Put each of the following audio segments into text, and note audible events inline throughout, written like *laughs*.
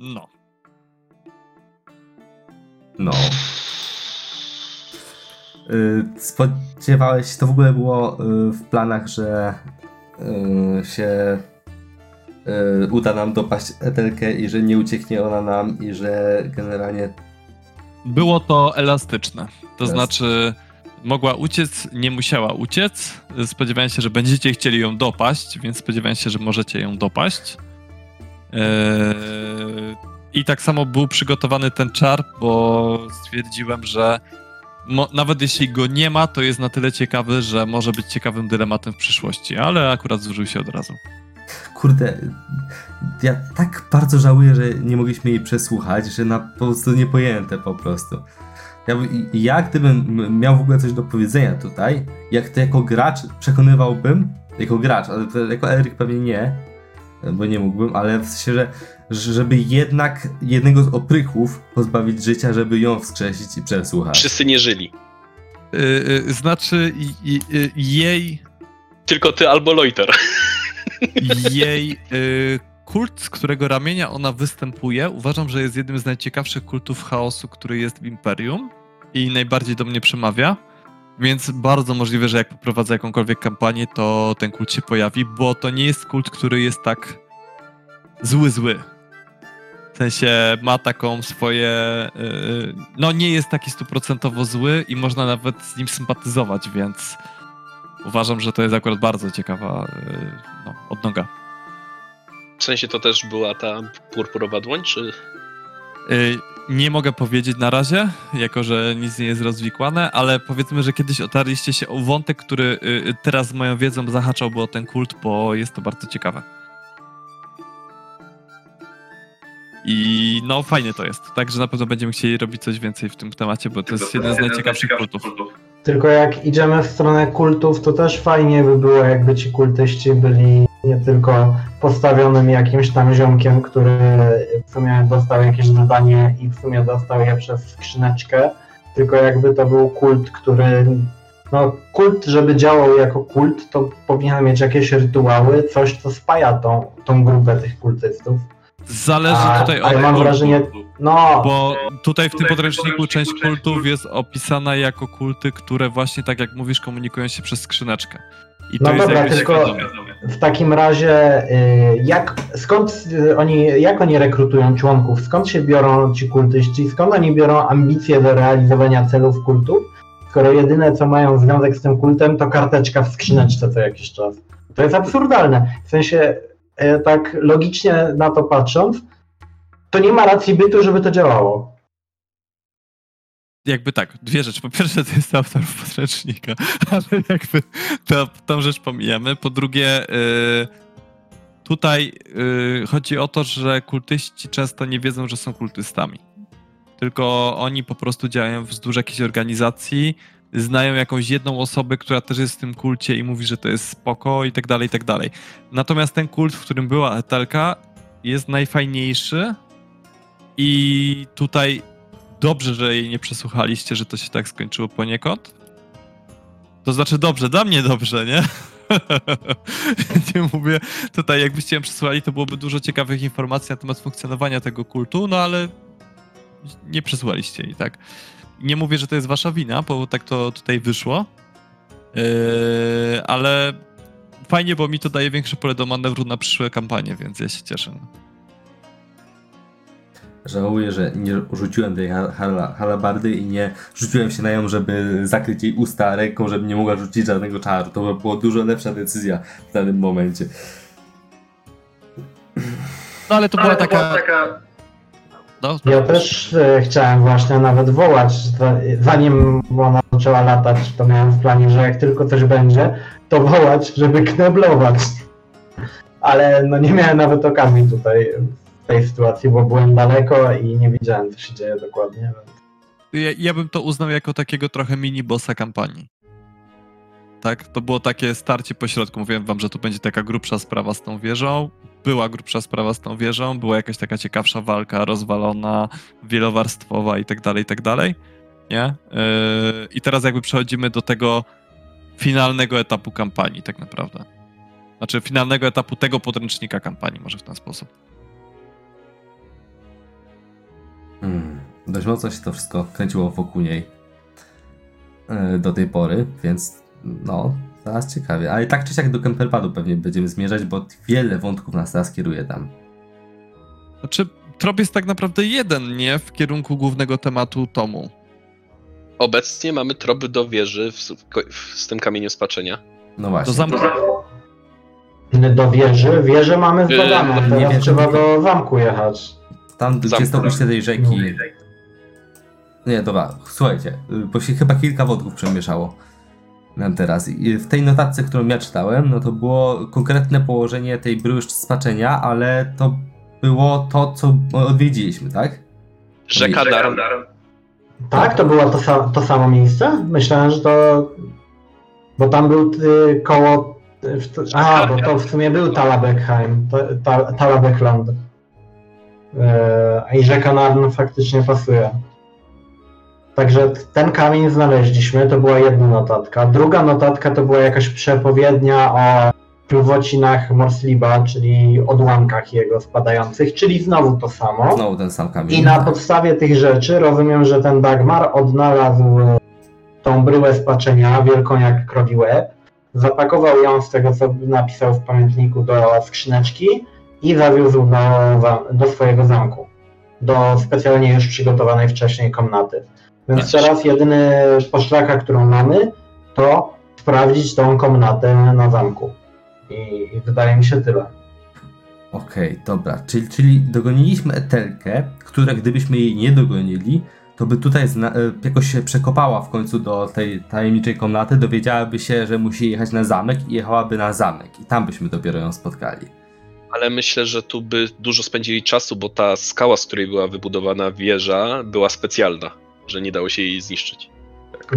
No. No. Y, spodziewałeś się, to w ogóle było y, w planach, że y, się uda nam dopaść Etelkę i że nie ucieknie ona nam i że generalnie... Było to elastyczne. To znaczy mogła uciec, nie musiała uciec. Spodziewałem się, że będziecie chcieli ją dopaść, więc spodziewałem się, że możecie ją dopaść. Eee, I tak samo był przygotowany ten czar, bo stwierdziłem, że nawet jeśli go nie ma, to jest na tyle ciekawy, że może być ciekawym dylematem w przyszłości, ale akurat zużył się od razu. Kurde, ja tak bardzo żałuję, że nie mogliśmy jej przesłuchać, że na po prostu niepojęte po prostu. Ja, ja gdybym miał w ogóle coś do powiedzenia tutaj, jak to jako gracz przekonywałbym, jako gracz, ale jako Eryk pewnie nie, bo nie mógłbym, ale w sensie, że żeby jednak jednego z oprychów pozbawić życia, żeby ją wskrzesić i przesłuchać. Wszyscy nie żyli. Yy, yy, znaczy yy, jej... Tylko ty albo Loiter. *laughs* Jej y, kult, z którego ramienia ona występuje, uważam, że jest jednym z najciekawszych kultów chaosu, który jest w Imperium i najbardziej do mnie przemawia. Więc bardzo możliwe, że jak poprowadzę jakąkolwiek kampanię, to ten kult się pojawi, bo to nie jest kult, który jest tak zły, zły. W sensie ma taką swoje. Yy, no, nie jest taki stuprocentowo zły i można nawet z nim sympatyzować, więc uważam, że to jest akurat bardzo ciekawa yy, no, odnoga. W sensie to też była ta purpurowa dłoń, czy. Yy, nie mogę powiedzieć na razie, jako że nic nie jest rozwikłane, ale powiedzmy, że kiedyś otarliście się o wątek, który teraz z moją wiedzą zahaczałby o ten kult, bo jest to bardzo ciekawe. I no fajnie to jest. Także na pewno będziemy chcieli robić coś więcej w tym temacie, bo to jest jeden z najciekawszych kultów. Tylko jak idziemy w stronę kultów, to też fajnie by było, jakby ci kultyści byli nie tylko postawionym jakimś tam ziomkiem, który w sumie dostał jakieś zadanie i w sumie dostał je przez skrzyneczkę, tylko jakby to był kult, który no kult, żeby działał jako kult, to powinien mieć jakieś rytuały, coś, co spaja tą, tą grupę tych kultystów. Zależy a, tutaj od mam wrażenie, no. Bo tutaj w tym podręczniku część kultów jest opisana jako kulty, które właśnie tak jak mówisz, komunikują się przez skrzyneczkę. I to no jest dobra, tylko w takim razie y, jak, skąd y, oni, jak oni rekrutują członków? Skąd się biorą ci kultyści? Skąd oni biorą ambicje do realizowania celów kultów? Skoro jedyne co mają związek z tym kultem to karteczka w skrzyneczce co jakiś czas. To jest absurdalne. W sensie tak logicznie na to patrząc, to nie ma racji bytu, żeby to działało. Jakby tak, dwie rzeczy. Po pierwsze, to jest autor podręcznika, *laughs* ale jakby to, tą rzecz pomijamy. Po drugie, yy, tutaj yy, chodzi o to, że kultyści często nie wiedzą, że są kultystami. Tylko oni po prostu działają wzdłuż jakiejś organizacji, znają jakąś jedną osobę, która też jest w tym kulcie i mówi, że to jest spoko i tak dalej, i tak dalej. Natomiast ten kult, w którym była Etelka, jest najfajniejszy i tutaj dobrze, że jej nie przesłuchaliście, że to się tak skończyło poniekąd. To znaczy dobrze, dla mnie dobrze, nie? *laughs* nie mówię, tutaj jakbyście ją przesłuchali, to byłoby dużo ciekawych informacji na temat funkcjonowania tego kultu, no ale nie przesłuchaliście i tak nie mówię, że to jest wasza wina, bo tak to tutaj wyszło. Yy, ale fajnie, bo mi to daje większe pole do manewru na przyszłe kampanie, więc ja się cieszę. Żałuję, że nie rzuciłem tej hal halabardy i nie rzuciłem się na nią, żeby zakryć jej usta ręką, żeby nie mogła rzucić żadnego czaru. To by była dużo lepsza decyzja w danym momencie. No ale to była taka... no, ja też e, chciałem właśnie nawet wołać, zanim ona zaczęła latać, to miałem w planie, że jak tylko coś będzie, to wołać, żeby kneblować. Ale no nie miałem nawet okazji tutaj w tej sytuacji, bo byłem daleko i nie widziałem, co się dzieje dokładnie. Ja, ja bym to uznał jako takiego trochę mini-bossa kampanii. Tak, to było takie starcie pośrodku. Mówiłem wam, że tu będzie taka grubsza sprawa z tą wieżą była grubsza sprawa z tą wieżą, była jakaś taka ciekawsza walka, rozwalona, wielowarstwowa i tak dalej, i tak dalej. Nie? Yy, I teraz jakby przechodzimy do tego finalnego etapu kampanii, tak naprawdę. Znaczy finalnego etapu tego podręcznika kampanii, może w ten sposób. Hmm. Dość mocno się to wszystko kręciło wokół niej e, do tej pory, więc no, zaraz ciekawie. Ale tak czy siak do Kemperpadu pewnie będziemy zmierzać, bo wiele wątków nas teraz kieruje tam. Znaczy, trop jest tak naprawdę jeden, nie? W kierunku głównego tematu tomu. Obecnie mamy trop do wieży w, w, z tym kamieniem spaczenia. No właśnie. Do zamku. Do wieży? Wieżę mamy Yy, zbadaną, nie teraz wiem, trzeba do zamku jechać. Tam, gdzie jest opuście tej rzeki. No. Nie, dobra, słuchajcie, y, bo się chyba kilka wątków przemieszało teraz. I w tej notatce, którą ja czytałem, no to było konkretne położenie tej bryły spaczenia, ale to było to, co odwiedziliśmy, tak? Rzeka Darm. Tak? To było to, sa- to samo miejsce? Myślałem, że to... Bo tam był y, koło... A, bo to w sumie był Talabekheim, ta, ta, Talabekland. E, I rzeka Narn faktycznie pasuje. Także ten kamień znaleźliśmy, to była jedna notatka. Druga notatka to była jakaś przepowiednia o pływocinach Morsliba, czyli odłamkach jego spadających, czyli znowu to samo. Znowu ten sam kamień. I na podstawie tych rzeczy rozumiem, że ten Dagmar odnalazł tą bryłę spaczenia, wielką jak krowi łeb, zapakował ją z tego, co napisał w pamiętniku do skrzyneczki i zawiózł do, do swojego zamku, do specjalnie już przygotowanej wcześniej komnaty. Więc Znaczy- teraz jedyny poszlaka, którą mamy, to sprawdzić tą komnatę na zamku. I, i wydaje mi się tyle. Okej, dobra. Czyli, czyli dogoniliśmy Etelkę, która gdybyśmy jej nie dogonili, to by tutaj zna- e, jakoś się przekopała w końcu do tej tajemniczej komnaty, dowiedziałaby się, że musi jechać na zamek i jechałaby na zamek. I tam byśmy dopiero ją spotkali. Ale myślę, że tu by dużo spędzili czasu, bo ta skała, z której była wybudowana wieża, była specjalna, że nie dało się jej zniszczyć.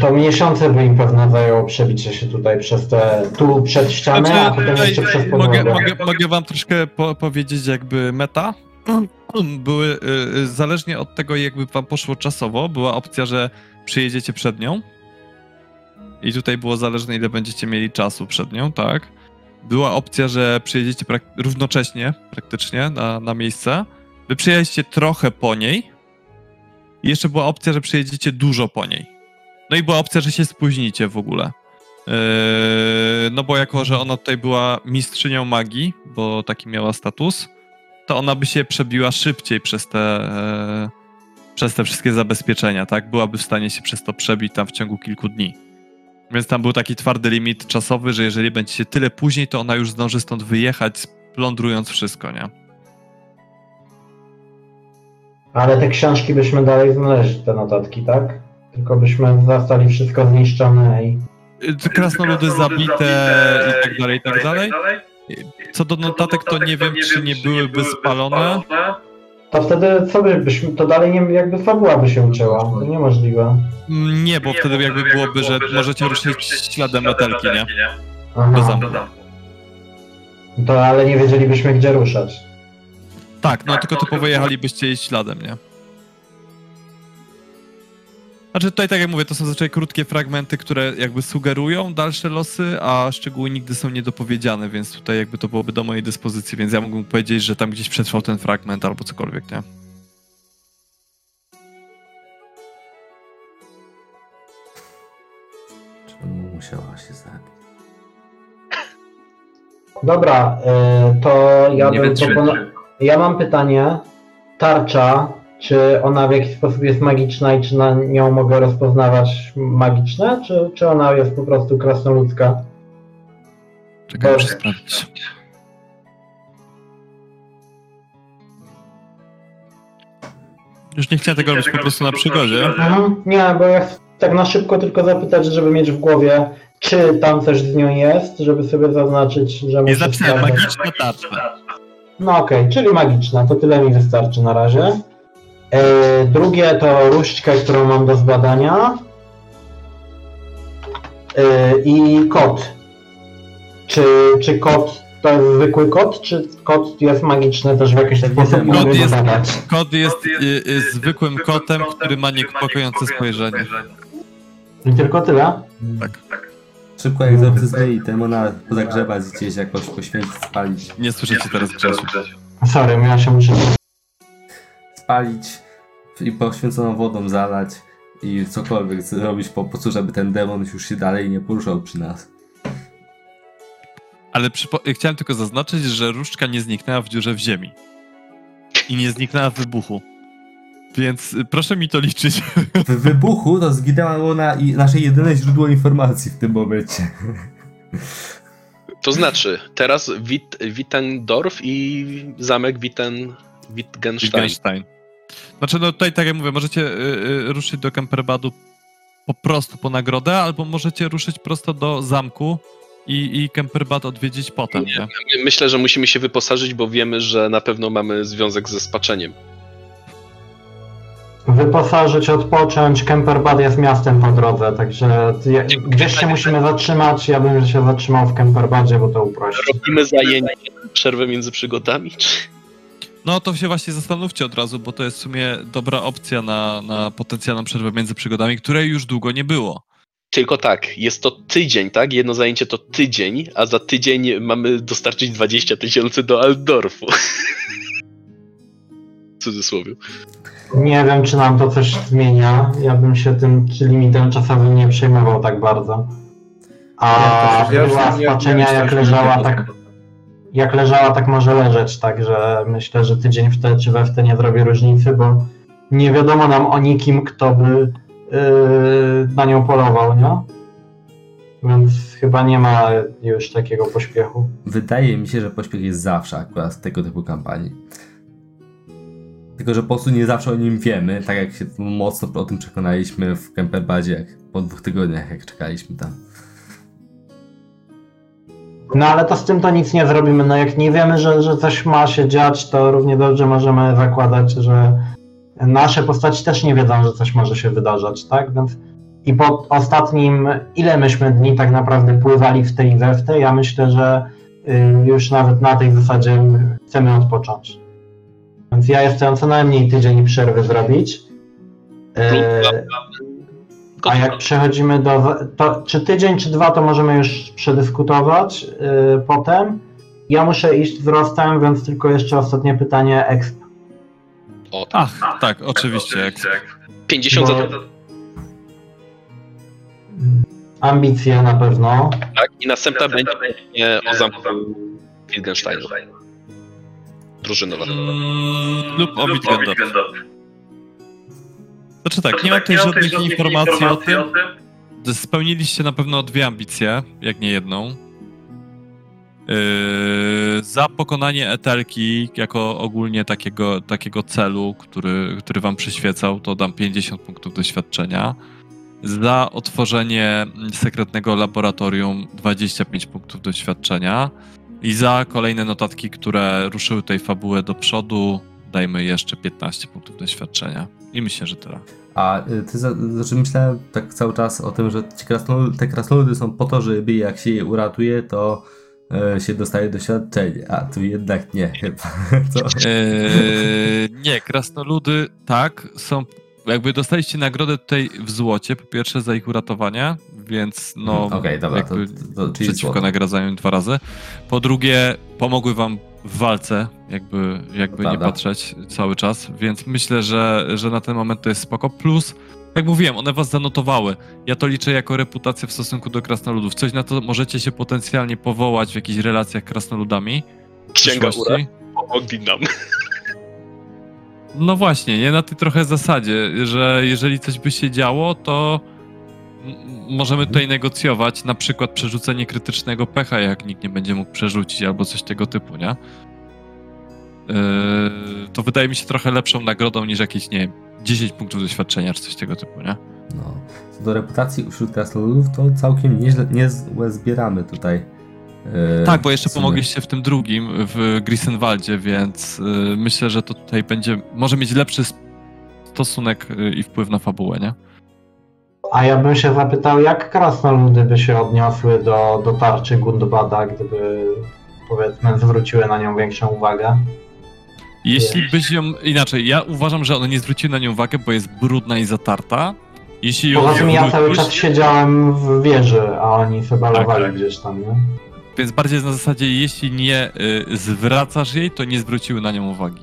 To miesiące by im pewno zajęło przebicie się tutaj przez te, tu przed ścianę, a potem Znaczy, jeszcze przez mogę, podłogę. mogę, mogę wam troszkę po, powiedzieć jakby meta. *clears throat* Były, y, y, zależnie od tego jakby wam poszło czasowo, była opcja, że przyjedziecie przed nią i tutaj było zależne ile będziecie mieli czasu przed nią, tak? Była opcja, że przyjedziecie prak- równocześnie praktycznie na, na miejsce. Wy przyjeździecie trochę po niej i jeszcze była opcja, że przyjedziecie dużo po niej. No i była opcja, że się spóźnicie w ogóle. Yy, no bo jako, że ona tutaj była mistrzynią magii, bo taki miała status, to ona by się przebiła szybciej przez te, e, przez te wszystkie zabezpieczenia, tak? Byłaby w stanie się przez to przebić tam w ciągu kilku dni. Więc tam był taki twardy limit czasowy, że jeżeli będziecie tyle później, to ona już zdąży stąd wyjechać, splądrując wszystko, nie? Ale te książki byśmy dalej znaleźli, te notatki, tak? Tylko byśmy zastali wszystko zniszczone i... Yy, Krasnoludy zabite i tak dalej, i tak dalej. Co do notatek, to nie wiem, czy nie byłyby spalone. To wtedy co by- byśmy, to dalej nie, jakby fabuła by się uczyła, to niemożliwe. Mm, Nie, bo wtedy jakby byłoby, że możecie ruszyć śladem metelki, nie? Do Aha, zamku. to ale nie wiedzielibyśmy gdzie ruszać. Tak, no tylko typowo jechalibyście jej śladem, nie? Znaczy tutaj, tak jak mówię, to są zazwyczaj krótkie fragmenty, które jakby sugerują dalsze losy, a szczegóły nigdy są niedopowiedziane, więc tutaj jakby to byłoby do mojej dyspozycji, więc ja mógłbym powiedzieć, że tam gdzieś przetrwał ten fragment albo cokolwiek, nie? Czemu musiała się zabić? Dobra, y, to ja bym proponował... Ja mam pytanie. Tarcza, czy ona w jakiś sposób jest magiczna i czy na nią mogę rozpoznawać magiczne, czy, czy ona jest po prostu krasnoludzka? Czekaj, muszę sprawdzić. Już nie chciałem tego robić po prostu na przygodzie. Mhm. Nie, bo ja tak na szybko tylko zapytać, żeby mieć w głowie, czy tam coś z nią jest, żeby sobie zaznaczyć, że muszę Jest napisane magiczna tarcza. No okej, czyli magiczna, to tyle mi wystarczy na razie. E, drugie to różdżkę, którą mam do zbadania. E, I kot. Czy, czy kot to jest zwykły kot, czy kot jest magiczny też w jakiś sposób? Kot jest-? Kod jest y, y, zwykłym kotem, który ma niepokojące spojrzenie. I tylko tyle? Tak. Szybko egzorcyzmy i demona zagrzebać gdzieś jakoś poświęcić, spalić. Nie słyszycie teraz Grzesiu. Sorry, ja się muszę... Spalić i poświęconą wodą zalać i cokolwiek zrobić po prostu, żeby ten demon już się dalej nie poruszał przy nas. Ale przypo- chciałem tylko zaznaczyć, że różdżka nie zniknęła w dziurze w ziemi. I nie zniknęła w wybuchu. Więc y, proszę mi to liczyć. W wybuchu to zginęło na i nasze jedyne źródło informacji w tym momencie. To znaczy, teraz Wit, Wittendorf i zamek Witten, Wittgenstein. Wittgenstein. Znaczy, no tutaj tak jak mówię, możecie y, y, ruszyć do Kemperbadu po prostu po nagrodę, albo możecie ruszyć prosto do zamku i, i Kemperbad odwiedzić potem, nie? Myślę, że musimy się wyposażyć, bo wiemy, że na pewno mamy związek ze spaczeniem. Wyposażyć, odpocząć, Kemperbad jest miastem po drodze, także ja- gdzieś się musimy zatrzymać, ja bym się zatrzymał w Kemperbadzie, bo to uprości. Robimy zajęcie, przerwę między przygodami? Czy... No to się właśnie zastanówcie od razu, bo to jest w sumie dobra opcja na, na potencjalną przerwę między przygodami, której już długo nie było. Tylko tak, jest to tydzień, tak? Jedno zajęcie to tydzień, a za tydzień mamy dostarczyć 20 tysięcy do Altdorfu. *laughs* W cudzysłowie. Nie wiem, czy nam to coś zmienia. Ja bym się tym limitem czasowym nie przejmował tak bardzo. A Ja była spaczenia jak myślałem, leżała, tak jak leżała, tak może leżeć, także myślę, że tydzień w te czy we w te nie zrobi różnicy, bo nie wiadomo nam o nikim, kto by yy, na nią polował, nie? Więc chyba nie ma już takiego pośpiechu. Wydaje mi się, że pośpiech jest zawsze akurat w tego typu kampanii. Tylko, że po prostu nie zawsze o nim wiemy, tak jak się mocno o tym przekonaliśmy w Kemperbadzie, jak po dwóch tygodniach, jak czekaliśmy tam. No ale to z tym to nic nie zrobimy. No jak nie wiemy, że, że coś ma się dziać, to równie dobrze możemy zakładać, że nasze postaci też nie wiedzą, że coś może się wydarzać, tak? Więc i po ostatnim, ile myśmy dni tak naprawdę pływali w tej i we w tej, ja myślę, że y, już nawet na tej zasadzie chcemy odpocząć. Więc ja chcę co najmniej tydzień przerwy zrobić. Y, a jak przechodzimy do. To, czy tydzień, czy dwa, to możemy już przedyskutować yy, potem. Ja muszę iść wzrostem, więc tylko jeszcze ostatnie pytanie. Exp. O, tak. Ach, tak, oczywiście. Jak... 50 za Bo- to, Ambicje na pewno. tak? I następna będzie nie, o zamku Wittgensteinu. Drużynowa. Mm, lub o Wittgendorf. Znaczy tak, nie mam tutaj żadnych informacji o tym. Spełniliście na pewno dwie ambicje, jak nie jedną. Yy, za pokonanie Etelki jako ogólnie takiego, takiego celu, który, który wam przyświecał, to dam 50 punktów doświadczenia. Za otworzenie sekretnego laboratorium 25 punktów doświadczenia. I za kolejne notatki, które ruszyły tej fabułę do przodu, dajmy jeszcze 15 punktów doświadczenia. I myślę, że tyle. A y, ty, znaczy myślałem tak cały czas o tym, że te krasnoludy są po to, żeby jak się je uratuje, to e, się dostaje doświadczenie, a tu jednak nie *laughs* chyba. Eee, nie, krasnoludy tak, są. Jakby dostaliście nagrodę tutaj w złocie, po pierwsze za ich uratowanie, więc no. Mm, Okej, dobra, to, to, to czyli przeciwko złoto. im dwa razy. Po drugie, pomogły wam w walce, jakby, jakby nie patrzeć cały czas, więc myślę, że, że na ten moment to jest spoko. Plus, jak mówiłem, one was zanotowały. Ja to liczę jako reputację w stosunku do krasnoludów. Coś na to możecie się potencjalnie powołać w jakichś relacjach krasnoludami. w Księga Ura pomogli nam. No właśnie, nie na tej trochę zasadzie, że jeżeli coś by się działo, to możemy tutaj negocjować, na przykład przerzucenie krytycznego pecha, jak nikt nie będzie mógł przerzucić, albo coś tego typu, nie? Yy, to wydaje mi się trochę lepszą nagrodą niż jakieś, nie wiem, 10 punktów doświadczenia, czy coś tego typu, nie? No. Co do reputacji wśród krasnoludów, to całkiem nieźle, niezłe zbieramy tutaj. e, Tak, bo jeszcze w pomogliście w tym drugim, w Grisenwaldzie, więc yy, myślę, że to tutaj będzie, może mieć lepszy stosunek yy, i wpływ na fabułę, nie? A ja bym się zapytał, jak krasnoludy by się odniosły do, do tarczy Gundobada, gdyby powiedzmy zwróciły na nią większą uwagę. Jeśli byś ją. Inaczej, ja uważam, że one nie zwróciły na nią uwagę, bo jest brudna i zatarta. Jeśli ją Poza tym ja cały czas siedziałem w wieży, a oni chyba Tak, tak. gdzieś tam, nie? Więc bardziej na zasadzie, jeśli nie y, zwracasz jej, to nie zwróciły na nią uwagi.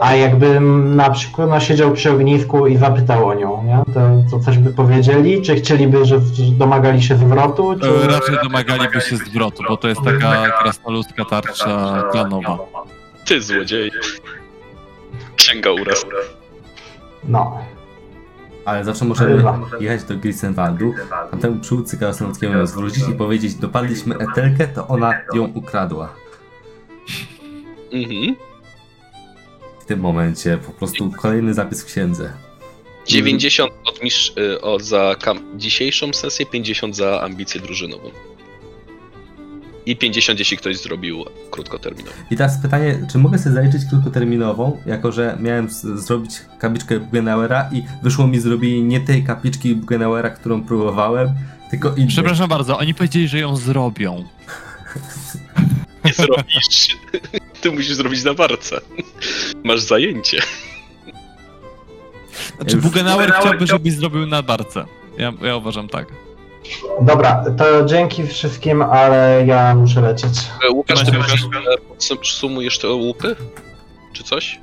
A jakbym na przykład no, siedział przy ognisku i zapytał o nią, nie? To, to coś by powiedzieli? Czy chcieliby, że, że domagali się zwrotu? Czy... E, Raczej domagaliby się zwrotu, bo to jest taka krasnoludzka tarcza klanowa. Ty złodziej. Księga uraz. No. Ale zawsze możemy jechać do Grisenwaldu, a temu przywódcy krasnoludzkiemu zwrócić i powiedzieć, dopadliśmy Etelkę, to ona ją ukradła. Mhm. W tym momencie po prostu kolejny zapis w księdze. 90 od mistrz, y, o, za kam- dzisiejszą sesję, 50 za ambicję drużynową. I 50 jeśli ktoś zrobił krótkoterminowo. I teraz pytanie, czy mogę sobie zaliczyć krótkoterminową, jako że miałem z- zrobić kapliczkę Bugenauera i wyszło mi zrobienie nie tej kapliczki Bugenauera, którą próbowałem, tylko innej. Przepraszam bardzo, oni powiedzieli, że ją zrobią. *laughs* Nie zrobisz. Ty musisz zrobić na barce. Masz zajęcie. Znaczy, Bugenauer chciałby, żebyś zrobił na barce. Ja, ja uważam tak. Dobra, to dzięki wszystkim, ale ja muszę lecieć. E, Łukasz, ty możesz, e, te łupy? Czy coś?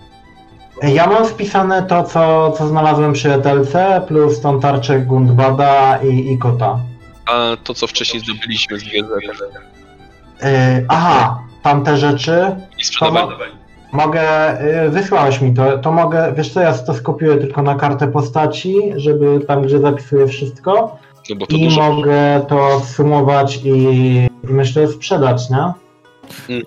Ja mam spisane to, co, co znalazłem przy Etelce, plus tą tarczę Gundbada i, i kota. A to, co wcześniej zdobyliśmy z wiedzy Yy, aha, tamte rzeczy i sprzedawali. mogę, yy, wysłałeś mi to, to mogę, wiesz co, ja to skopiuję tylko na kartę postaci, żeby tam, gdzie zapisuję wszystko No bo to i dużo. mogę to sumować i, i myślę sprzedać, nie?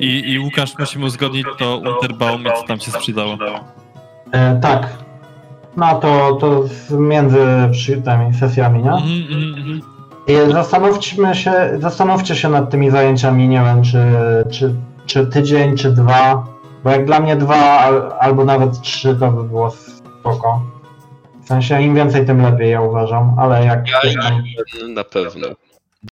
I, i Łukasz musimy uzgodnić to Unterbaum, co tam się sprzedało. Yy, tak. No to, to między przy, tymi sesjami, nie? Mhm, mhm, mhm. I zastanówmy się, zastanówcie się nad tymi zajęciami, nie wiem, czy, czy, czy tydzień, czy dwa, bo jak dla mnie dwa al, albo nawet trzy to by było spoko. W sensie im więcej, tym lepiej, ja uważam, ale jak... Ja i na pewno.